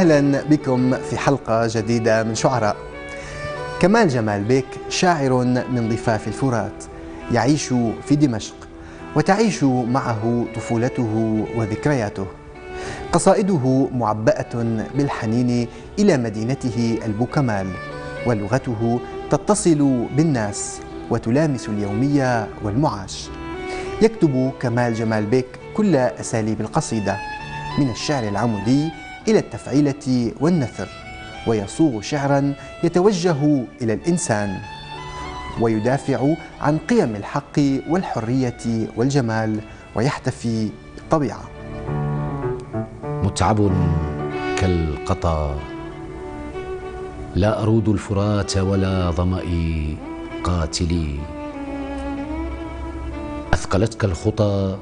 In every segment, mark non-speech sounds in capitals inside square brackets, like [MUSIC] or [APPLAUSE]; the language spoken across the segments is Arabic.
أهلا بكم في حلقة جديدة من شعراء. كمال جمال بيك شاعر من ضفاف الفرات يعيش في دمشق وتعيش معه طفولته وذكرياته. قصائده معبأة بالحنين إلى مدينته البوكمال ولغته تتصل بالناس وتلامس اليومية والمعاش. يكتب كمال جمال بيك كل أساليب القصيدة من الشعر العمودي إلى التفعيلة والنثر ويصوغ شعرا يتوجه إلى الإنسان ويدافع عن قيم الحق والحرية والجمال ويحتفي بالطبيعة. متعب كالقطا لا أرود الفرات ولا ظمئي قاتلي. أثقلتك الخطى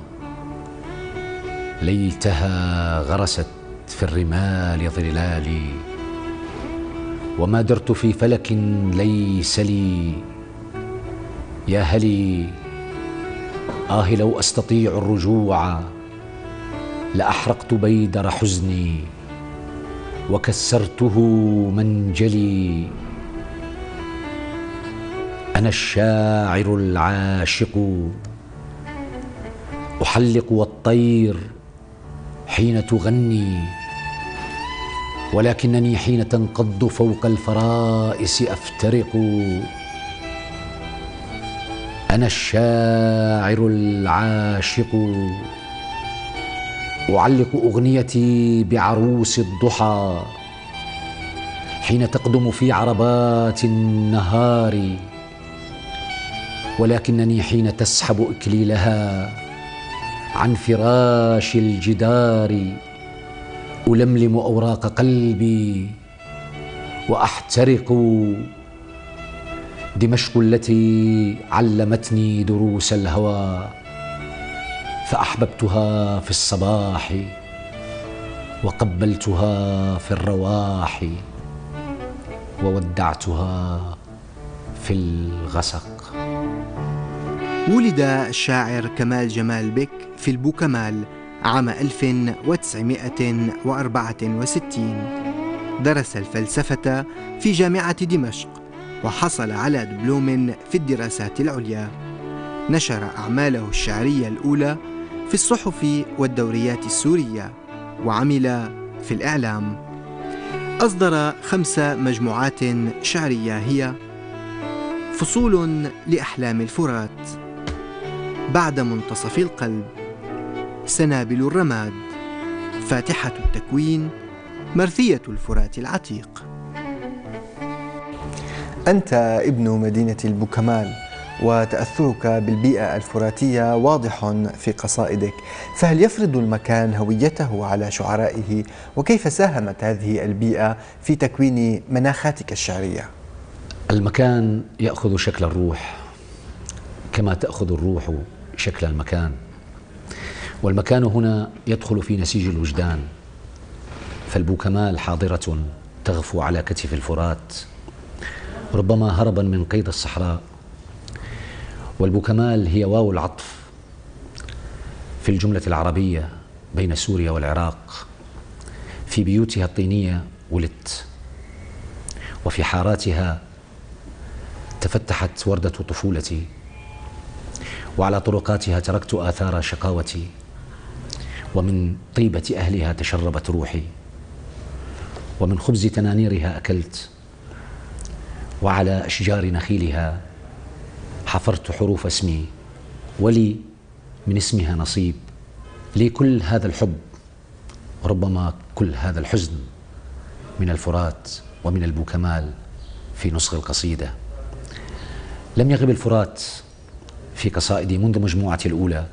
ليتها غرست. في الرمال ظلالي وما درت في فلك ليس لي. يا هلي آه لو أستطيع الرجوع لأحرقت بيدر حزني وكسرته منجلي. أنا الشاعر العاشق أحلق والطير حين تغني. ولكنني حين تنقض فوق الفرائس أفترق. أنا الشاعر العاشق. أعلق أغنيتي بعروس الضحى. حين تقدم في عربات النهار. ولكنني حين تسحب إكليلها عن فراش الجدار. ألملم أوراق قلبي وأحترق دمشق التي علمتني دروس الهوى فأحببتها في الصباح وقبلتها في الرواح وودعتها في الغسق. ولد الشاعر كمال جمال بك في البوكمال. عام 1964 درس الفلسفة في جامعة دمشق وحصل على دبلوم في الدراسات العليا. نشر أعماله الشعرية الأولى في الصحف والدوريات السورية وعمل في الإعلام. أصدر خمس مجموعات شعرية هي فصول لأحلام الفرات بعد منتصف القلب. سنابل الرماد. فاتحة التكوين مرثية الفرات العتيق. أنت ابن مدينة البوكمال وتأثرك بالبيئة الفراتية واضح في قصائدك. فهل يفرض المكان هويته على شعرائه؟ وكيف ساهمت هذه البيئة في تكوين مناخاتك الشعرية؟ المكان يأخذ شكل الروح كما تأخذ الروح شكل المكان. والمكان هنا يدخل في نسيج الوجدان. فالبوكمال حاضرة تغفو على كتف الفرات. ربما هربا من قيد الصحراء. والبوكمال هي واو العطف في الجملة العربية بين سوريا والعراق. في بيوتها الطينية ولدت. وفي حاراتها تفتحت وردة طفولتي. وعلى طرقاتها تركت آثار شقاوتي. ومن طيبة أهلها تشربت روحي ومن خبز تنانيرها أكلت وعلى أشجار نخيلها حفرت حروف اسمي. ولي من اسمها نصيب. لي كل هذا الحب ربما كل هذا الحزن من الفرات ومن البوكمال في نسخ القصيدة. لم يغب الفرات في قصائدي منذ مجموعتي الأولى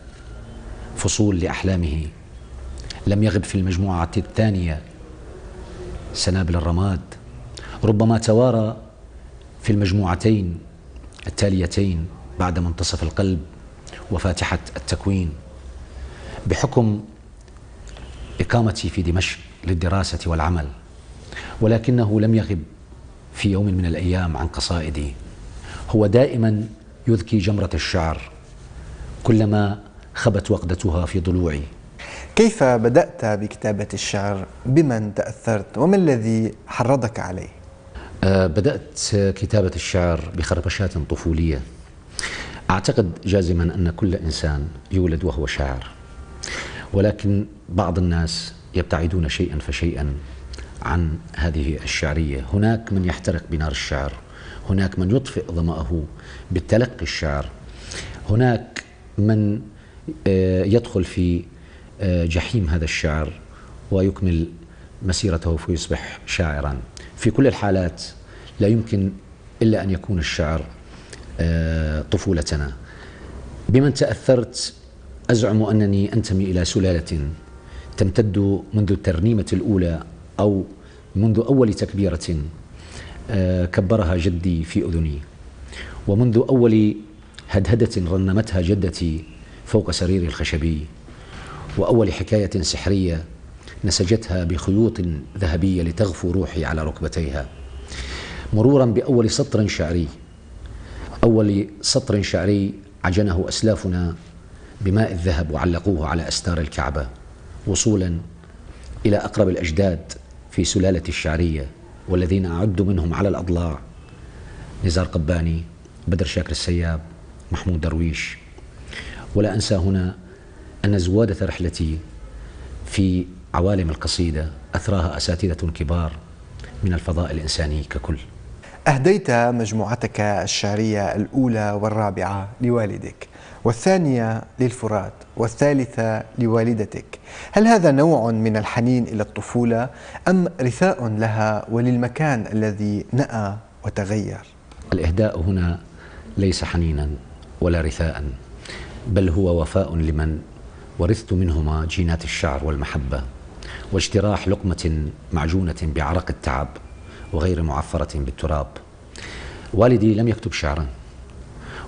فصول لأحلامه. لم يغب في المجموعة الثانية سنابل الرماد ربما توارى في المجموعتين التاليتين بعد منتصف القلب وفاتحة التكوين. بحكم إقامتي في دمشق للدراسة والعمل ولكنه لم يغب في يوم من الأيام عن قصائدي. هو دائما يذكي جمرة الشعر كلما خبت وقدتها في ضلوعي. كيف بدأت بكتابة الشعر؟ بمن تأثرت؟ وما الذي حرضك عليه؟ أه بدأت كتابة الشعر بخربشات طفولية أعتقد جازما أن كل إنسان يولد وهو شاعر ولكن بعض الناس يبتعدون شيئا فشيئا عن هذه الشعرية هناك من يحترق بنار الشعر هناك من يطفئ ظمأه بالتلقي الشعر هناك من آه، يدخل في جحيم هذا الشعر ويكمل مسيرته فيصبح شاعرا. في كل الحالات لا يمكن إلا أن يكون الشعر آه، طفولتنا. بمن تأثرت أزعم أنني أنتمي إلى سلالة تمتد منذ الترنيمة الأولى أو منذ أول تكبيرة آه، كبرها جدي في أذني. ومنذ أول هدهدة رنمتها جدتي فوق سريري الخشبي. وأول حكاية سحرية نسجتها بخيوط ذهبية لتغفو روحي على ركبتيها. مرورا بأول سطر شعري أول سطر شعري عجنه أسلافنا بماء الذهب وعلقوه على أستار الكعبة وصولا إلى أقرب الأجداد في سلالة الشعرية والذين أعد منهم على الأضلاع نزار قباني بدر شاكر السياب محمود درويش. ولا أنسى هنا أن زوادة رحلتي في عوالم القصيدة أثراها أساتذة كبار من الفضاء الإنساني ككل. أهديت مجموعتك الشعرية الأولى والرابعة لوالدك والثانية للفرات والثالثة لوالدتك. هل هذا نوع من الحنين إلى الطفولة أم رثاء لها وللمكان الذي نأى وتغير؟ الإهداء هنا ليس حنينا ولا رثاء بل هو وفاء لمن ورثت منهما جينات الشعر والمحبة واجتراح لقمة معجونة بعرق التعب وغير معفرة بالتراب. والدي لم يكتب شعرا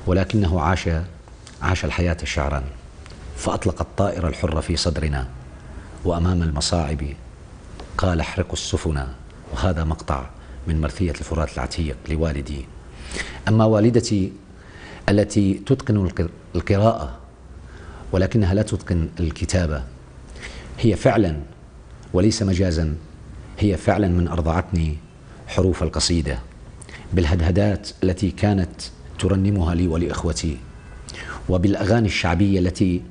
ولكنه عاش عاش الحياة شعرا فأطلق الطائر الحر في صدرنا وأمام المصاعب قال احرقوا السفن وهذا مقطع من مرثية الفرات العتيق لوالدي. أما والدتي التي تتقن القراءة ولكنها لا تتقن الكتابة. هي فعلا وليس مجازا. هي فعلا من أرضعتني حروف القصيدة. بالهدهدات التي كانت ترنمها لي ولإخوتي وبالأغاني الشعبية التي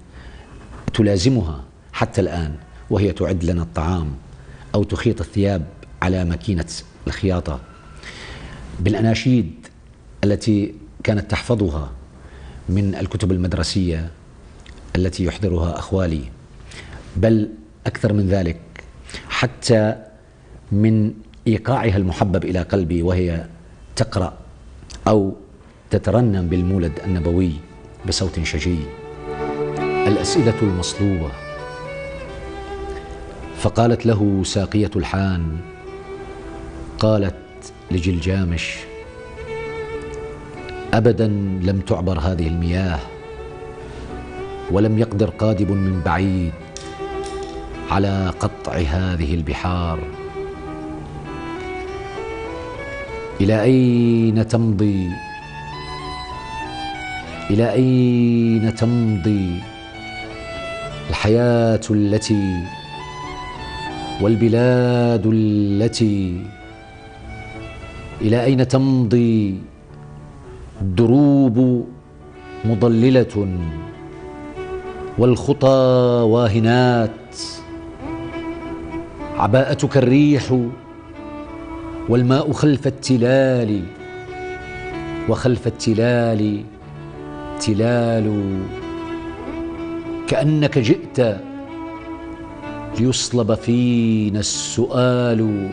تلازمها حتى الآن وهي تعد لنا الطعام أو تخيط الثياب على ماكينة الخياطة. بالأناشيد التي كانت تحفظها من الكتب المدرسية التي يحضرها أخوالي بل أكثر من ذلك حتى من إيقاعها المحبب إلى قلبي وهي تقرأ أو تترنم بالمولد النبوي بصوت شجي. الأسئلة المصلوبة. فقالت له ساقية الحان قالت لجلجامش أبدا لم تعبر هذه المياه. ولم يقدر قادب من بعيد على قطع هذه البحار. إلى أين تمضي؟ إلى أين تمضي الحياة التي والبلاد التي؟ إلى أين تمضي؟ الدروب مضللة. والخطى واهنات. عباءتك الريح والماء خلف التلال وخلف التلال تلال. كأنك جئت ليصلب فينا السؤال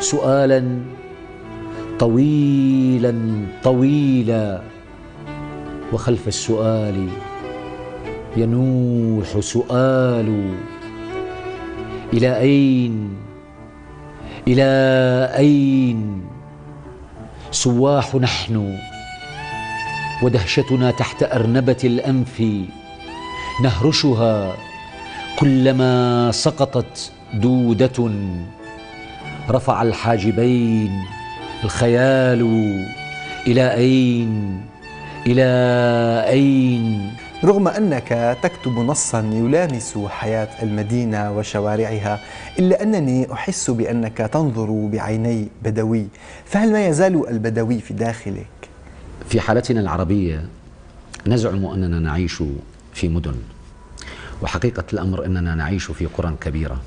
سؤالا طويلا طويلا. وخلف السؤال ينوح سؤال إلى أين؟ إلى أين؟ سواح نحن ودهشتنا تحت أرنبة الأنف نهرشها كلما سقطت دودة رفع الحاجبين الخيال إلى أين؟ إلى أين؟ رغم أنك تكتب نصا يلامس حياة المدينة وشوارعها إلا أنني أحس بأنك تنظر بعيني بدوي فهل ما يزال البدوي في داخلك؟ في حالتنا العربية نزعم أننا نعيش في مدن وحقيقة الأمر أننا نعيش في قرى كبيرة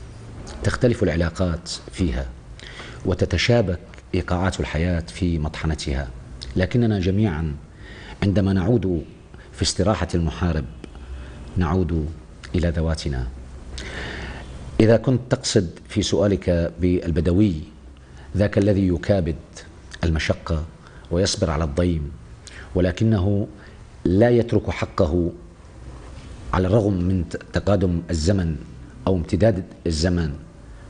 تختلف العلاقات فيها وتتشابك إيقاعات الحياة في مطحنتها لكننا جميعا عندما نعود في استراحة المحارب نعود إلى ذواتنا. إذا كنت تقصد في سؤالك بالبدوي ذاك الذي يكابد المشقة ويصبر على الضيم ولكنه لا يترك حقه على الرغم من تقادم الزمن أو امتداد الزمن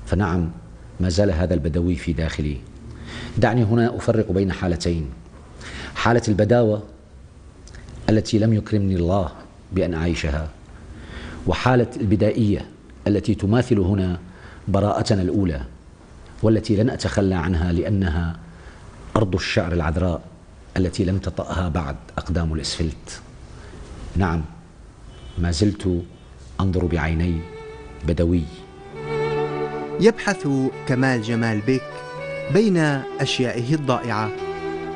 فنعم ما زال هذا البدوي في داخلي. دعني هنا أفرق بين حالتين. حالة البداوة التي لم يكرمني الله بأن أعيشها وحالة البدائية التي تماثل هنا براءتنا الأولى والتي لن أتخلى عنها لأنها أرض الشعر العذراء التي لم تطأها بعد أقدام الإسفلت. نعم ما زلت أنظر بعيني بدوي. يبحث كمال جمال بك بين أشيائه الضائعة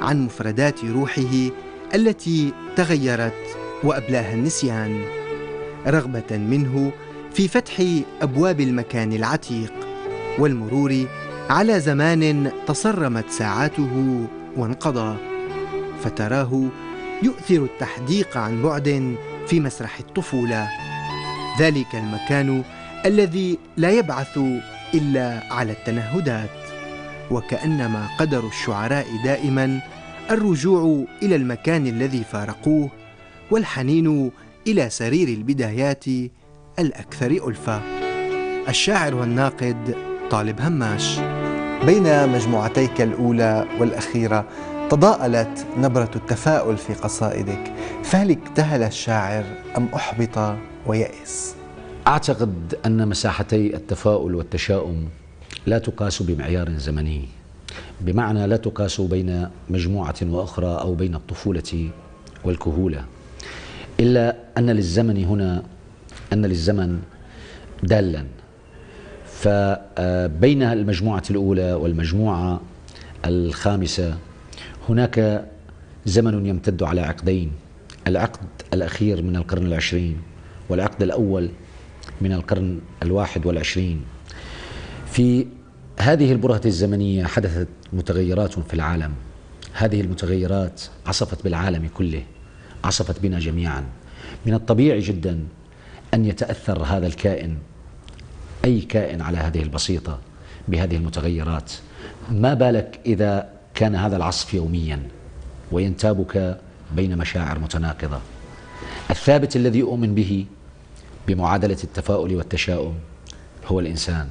عن مفردات روحه التي تغيرت وأبلاها النسيان رغبة منه في فتح أبواب المكان العتيق والمرور على زمان تصرمت ساعاته وانقضى فتراه يؤثر التحديق عن بعد في مسرح الطفولة. ذلك المكان الذي لا يبعث إلا على التنهدات وكأنما قدر الشعراء دائما الرجوع إلى المكان الذي فارقوه والحنين إلى سرير البدايات الأكثر الفه الشاعر والناقد طالب هماش. بين مجموعتيك الأولى والأخيرة تضاءلت نبرة التفاؤل في قصائدك. فهل اكتهل الشاعر أم أحبط ويأس؟ أعتقد أن مساحتي التفاؤل والتشاؤم لا تقاس بمعيار زمني. بمعنى لا تقاس بين مجموعة وأخرى أو بين الطفولة والكهولة. إلا أن للزمن هنا أن للزمن دالا. فبين المجموعة الأولى والمجموعة الخامسة هناك زمن يمتد على عقدين. العقد الأخير من القرن العشرين والعقد الأول من القرن الواحد والعشرين. في هذه البرهة الزمنية حدثت متغيرات في العالم. هذه المتغيرات عصفت بالعالم كله عصفت بنا جميعا. من الطبيعي جدا أن يتأثر هذا الكائن أي كائن على هذه البسيطة بهذه المتغيرات. ما بالك إذا كان هذا العصف يوميا وينتابك بين مشاعر متناقضة؟ الثابت الذي أؤمن به بمعادلة التفاؤل والتشاؤم هو الإنسان.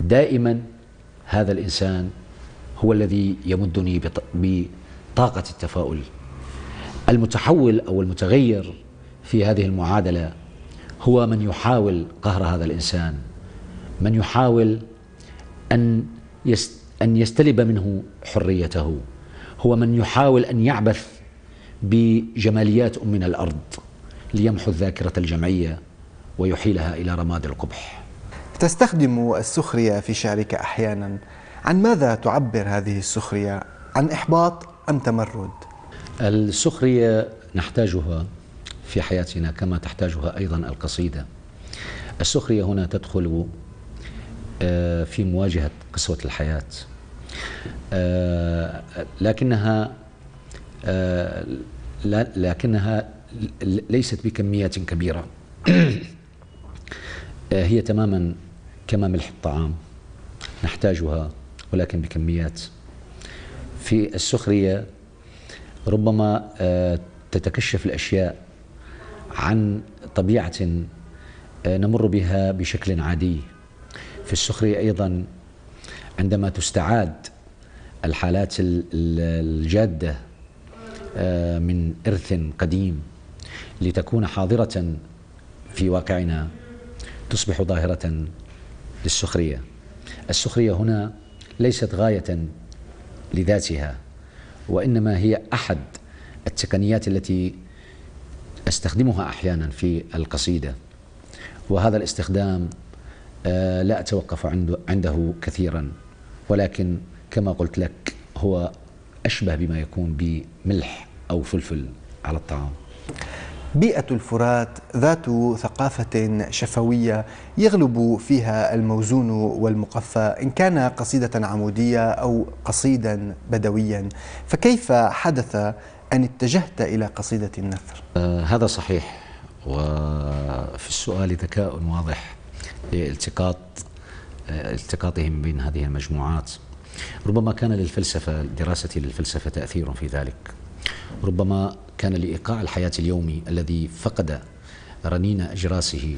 دائما هذا الإنسان هو الذي يمدني بطاقة التفاؤل. المتحول أو المتغير في هذه المعادلة هو من يحاول قهر هذا الإنسان من يحاول أن أن يستلب منه حريته. هو من يحاول أن يعبث بجماليات أمنا الأرض ليمحو الذاكرة الجمعية ويحيلها إلى رماد القبح. تستخدم السخرية في شعرك أحيانا عن ماذا تعبر هذه السخرية؟ عن إحباط أم تمرد؟ السخرية نحتاجها في حياتنا كما تحتاجها أيضا القصيدة السخرية هنا تدخل آه، في مواجهة قسوة الحياة آه، لكنها آه، لكنها ليست بكميات كبيرة [CLEARS THROAT] هي تماما كما ملح الطعام نحتاجها ولكن بكميات. في السخرية ربما تتكشف الأشياء عن طبيعة نمر بها بشكل عادي. في السخرية أيضا عندما تستعاد الحالات الجادة آه، من إرث قديم لتكون حاضرة في واقعنا تصبح ظاهرة للسخرية السخرية هنا ليست غاية لذاتها وإنما هي أحد التقنيات التي أستخدمها أحيانا في القصيدة وهذا الاستخدام آه، لا أتوقف عنده كثيرا ولكن كما قلت لك هو أشبه بما يكون بملح أو فلفل على الطعام. بيئة الفرات ذات ثقافة شفوية يغلب فيها الموزون والمقفى إن كان قصيدة عمودية أو قصيدا بدويا. فكيف حدث أن اتجهت إلى قصيدة النثر؟ آه هذا صحيح وفي السؤال ذكاء واضح لالتقاط آه التقاطهم بين هذه المجموعات. ربما كان للفلسفة دراستي للفلسفة تأثير في ذلك. ربما كان لإيقاع الحياة اليومي الذي فقد رنين أجراسه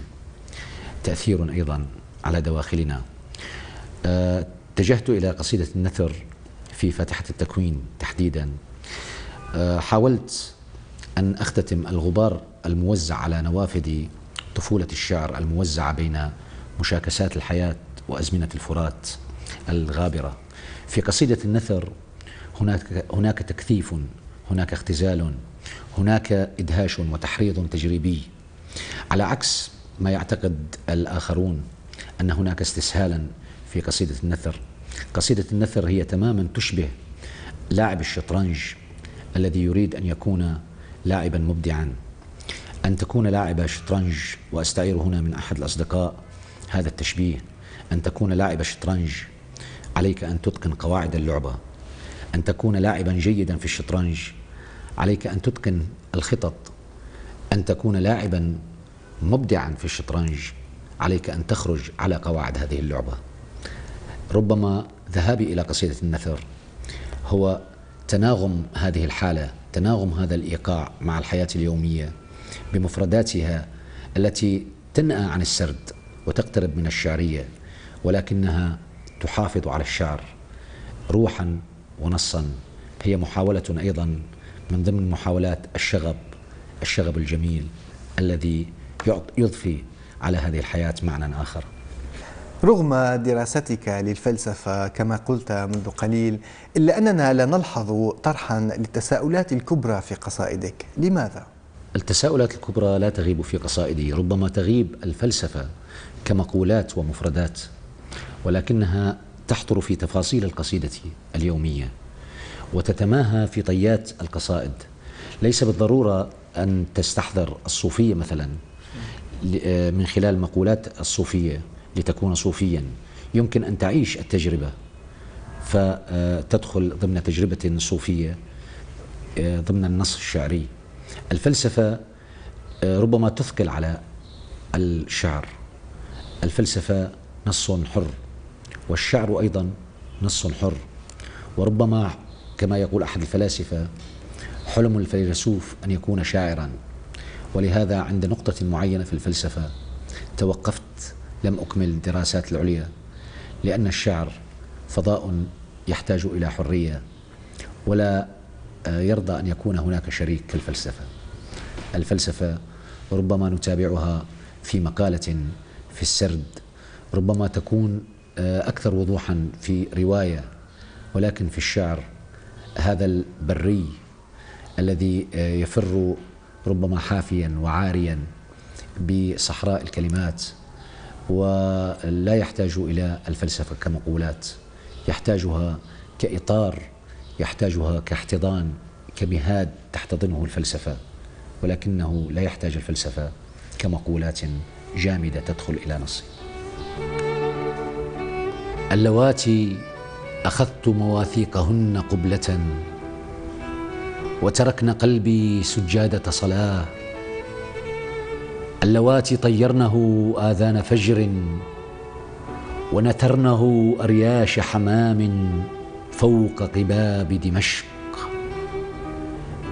تأثير أيضا على دواخلنا. آه، اتجهت إلى قصيدة النثر في فاتحة التكوين تحديدا. آه، حاولت أن أختتم الغبار الموزع على نوافذ طفولة الشعر الموزعة بين مشاكسات الحياة وأزمنة الفرات الغابرة. في قصيدة النثر هناك هناك تكثيف هناك اختزال هناك إدهاش وتحريض تجريبي. على عكس ما يعتقد الآخرون أن هناك استسهالا في قصيدة النثر. قصيدة النثر هي تماما تشبه لاعب الشطرنج الذي يريد أن يكون لاعبا مبدعا. أن تكون لاعب شطرنج وأستعير هنا من أحد الأصدقاء هذا التشبيه. أن تكون لاعب شطرنج عليك أن تتقن قواعد اللعبة. أن تكون لاعبا جيدا في الشطرنج عليك أن تتقن الخطط أن تكون لاعبا مبدعا في الشطرنج عليك أن تخرج على قواعد هذه اللعبة. ربما ذهابي إلى قصيدة النثر هو تناغم هذه الحالة تناغم هذا الإيقاع مع الحياة اليومية بمفرداتها التي تنأى عن السرد وتقترب من الشعرية ولكنها تحافظ على الشعر روحا ونصا. هي محاولة أيضا من ضمن محاولات الشغب الشغب الجميل الذي يضفي على هذه الحياة معنى آخر. رغم دراستك للفلسفة كما قلت منذ قليل إلا أننا لا نلحظ طرحا للتساؤلات الكبرى في قصائدك. لماذا؟ التساؤلات الكبرى لا تغيب في قصائدي ربما تغيب الفلسفة كمقولات ومفردات ولكنها تحضر في تفاصيل القصيدة اليومية. وتتماهى في طيات القصائد. ليس بالضرورة أن تستحضر الصوفية مثلا آه، من خلال مقولات الصوفية لتكون صوفيا. يمكن أن تعيش التجربة. فتدخل ضمن تجربة صوفية آه، ضمن النص الشعري. الفلسفة آه، ربما تثقل على الشعر. الفلسفة نص حر والشعر أيضا نص حر. وربما كما يقول أحد الفلاسفة حلم الفيلسوف أن يكون شاعرا. ولهذا عند نقطة معينة في الفلسفة توقفت لم أكمل الدراسات العليا لأن الشعر فضاء يحتاج إلى حرية ولا يرضى أن يكون هناك شريك كالفلسفة. الفلسفة ربما نتابعها في مقالة في السرد ربما تكون أكثر وضوحا في رواية ولكن في الشعر هذا البري الذي آه، يفر ربما حافيا وعاريا بصحراء الكلمات ولا يحتاج إلى الفلسفة كمقولات. يحتاجها كإطار يحتاجها كاحتضان كمهاد تحتضنه الفلسفة. ولكنه لا يحتاج الفلسفة كمقولات جامدة تدخل إلى نص اللواتي أخذت مواثيقهن قبلة وتركن قلبي سجادة صلاة. اللواتي طيرنه آذان فجر ونثرنه أرياش حمام فوق قباب دمشق.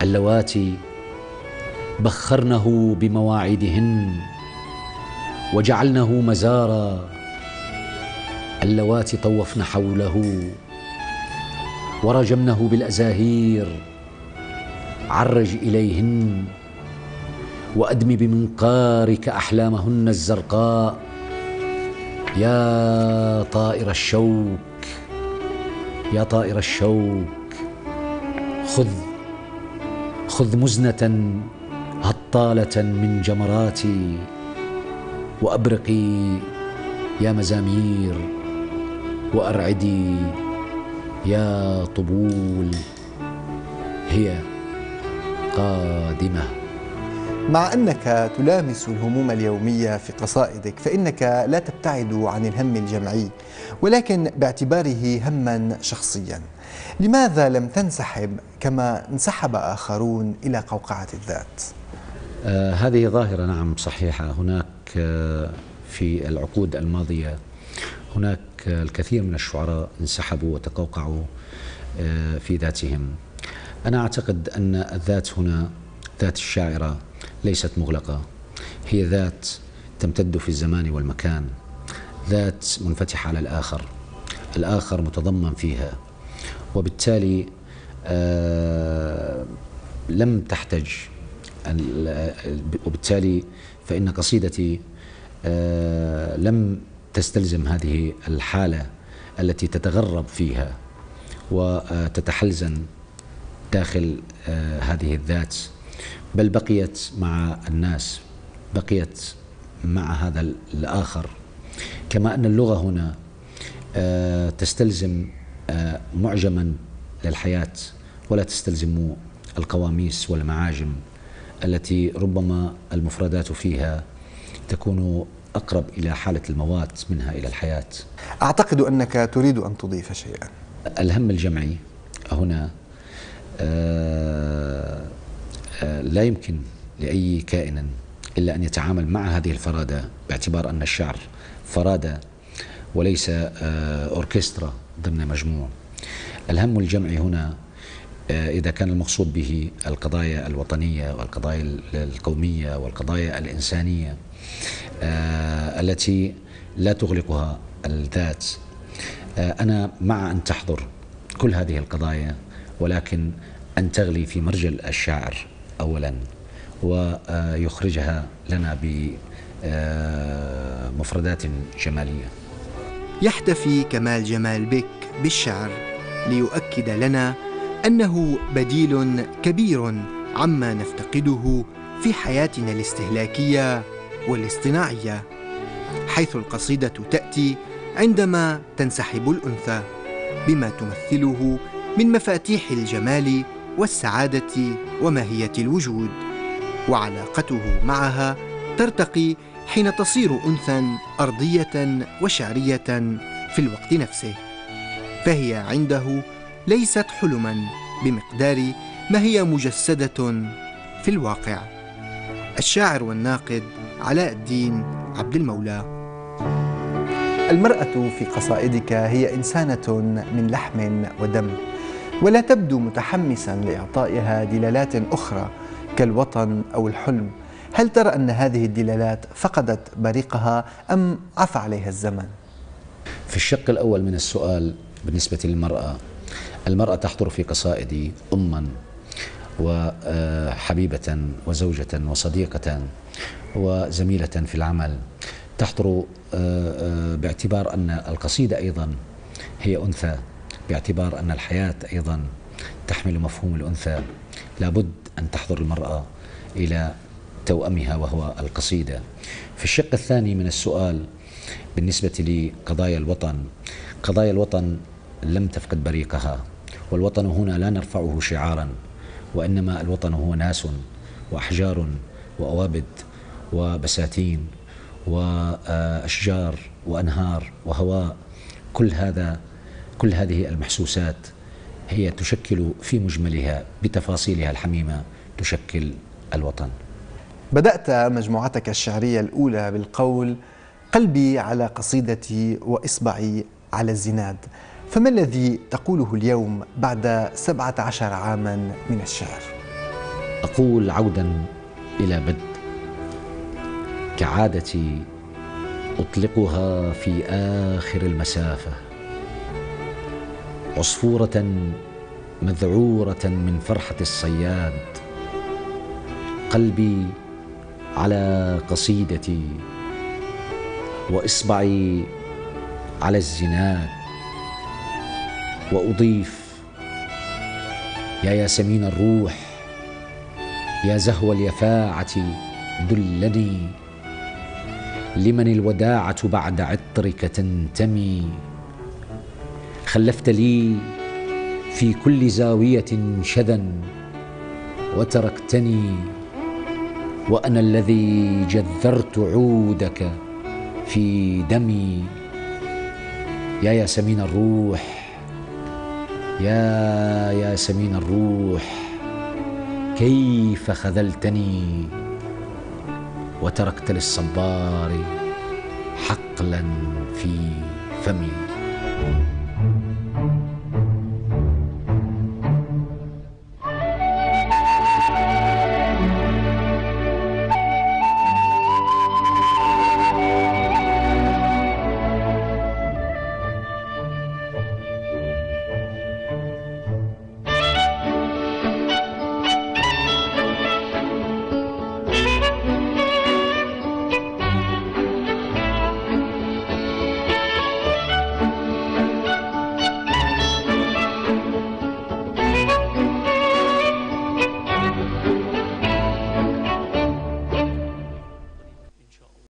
اللواتي بخرنه بمواعيدهن وجعلنه مزارا اللواتي طوفن حوله ورجمنه بالأزاهير. عرج إليهن وأدم بمنقارك أحلامهن الزرقاء. يا طائر الشوك يا طائر الشوك خذ خذ مزنة هطالة من جمراتي وأبرقي يا مزامير. وأرعدي يا طبول هي قادمة. مع أنك تلامس الهموم اليومية في قصائدك فإنك لا تبتعد عن الهم الجمعي ولكن باعتباره هما شخصيا. لماذا لم تنسحب كما انسحب آخرون إلى قوقعة الذات؟ آه هذه ظاهرة نعم صحيحة. هناك آه في العقود الماضية هناك الكثير من الشعراء انسحبوا وتقوقعوا آه في ذاتهم. أنا أعتقد أن الذات هنا ذات الشاعرة ليست مغلقة. هي ذات تمتد في الزمان والمكان. ذات منفتحة على الآخر. الآخر متضمن فيها. وبالتالي آه لم تحتج وبالتالي فإن قصيدتي آه لم تستلزم هذه الحالة التي تتغرب فيها وتتحلزن داخل آه هذه الذات. بل بقيت مع الناس بقيت مع هذا الآخر. كما أن اللغة هنا آه تستلزم آه معجما للحياة ولا تستلزم القواميس والمعاجم التي ربما المفردات فيها تكون أقرب إلى حالة الموات منها إلى الحياة. أعتقد أنك تريد أن تضيف شيئا. الهم الجمعي هنا آه آه لا يمكن لأي كائن إلا أن يتعامل مع هذه الفرادة باعتبار أن الشعر فرادة وليس آه أوركسترا ضمن مجموع. الهم الجمعي هنا إذا كان المقصود به القضايا الوطنية والقضايا القومية والقضايا الإنسانية. التي لا تغلقها الذات. أنا مع أن تحضر كل هذه القضايا ولكن أن تغلي في مرجل الشاعر أولا ويخرجها لنا بمفردات جمالية. يحتفي كمال جمال بك بالشعر ليؤكد لنا أنه بديل كبير عما نفتقده في حياتنا الاستهلاكية. والاصطناعية حيث القصيدة تأتي عندما تنسحب الأنثى بما تمثله من مفاتيح الجمال والسعادة وماهية الوجود وعلاقته معها ترتقي حين تصير أنثى أرضية وشعرية في الوقت نفسه فهي عنده ليست حلما بمقدار ما هي مجسدة في الواقع. الشاعر والناقد علاء الدين عبد المولى. المرأة في قصائدك هي إنسانة من لحم ودم ولا تبدو متحمسا لإعطائها دلالات أخرى كالوطن أو الحلم. هل ترى أن هذه الدلالات فقدت بريقها أم عفى عليها الزمن؟ في الشق الأول من السؤال بالنسبة للمرأة المرأة تحضر في قصائدي أما وحبيبة وزوجة وصديقة. وزميلة في العمل. تحضر باعتبار أن القصيدة أيضا هي أنثى باعتبار أن الحياة أيضا تحمل مفهوم الأنثى. لابد أن تحضر المرأة إلى توأمها وهو القصيدة. في الشق الثاني من السؤال بالنسبة لقضايا الوطن قضايا الوطن لم تفقد بريقها والوطن هنا لا نرفعه شعارا وإنما الوطن هو ناس وأحجار وأوابد. وبساتين وأشجار وأنهار وهواء كل هذا كل هذه المحسوسات هي تشكل في مجملها بتفاصيلها الحميمة تشكل الوطن. بدأت مجموعتك الشعرية الأولى بالقول قلبي على قصيدتي وإصبعي على الزناد فما الذي تقوله اليوم بعد سبعة عشر عاما من الشعر؟ أقول عودا إلى بدء كعادتي أطلقها في آخر المسافة عصفورة مذعورة من فرحة الصياد قلبي على قصيدتي وإصبعي على الزناد وأضيف يا ياسمين الروح يا زهو اليفاعة دلني لمن الوداعة بعد عطرك تنتمي. خلفت لي في كل زاوية شذا وتركتني وأنا الذي جذرت عودك في دمي. يا ياسمين الروح يا ياسمين الروح كيف خذلتني؟ وتركت للصبار حقلا في فمي.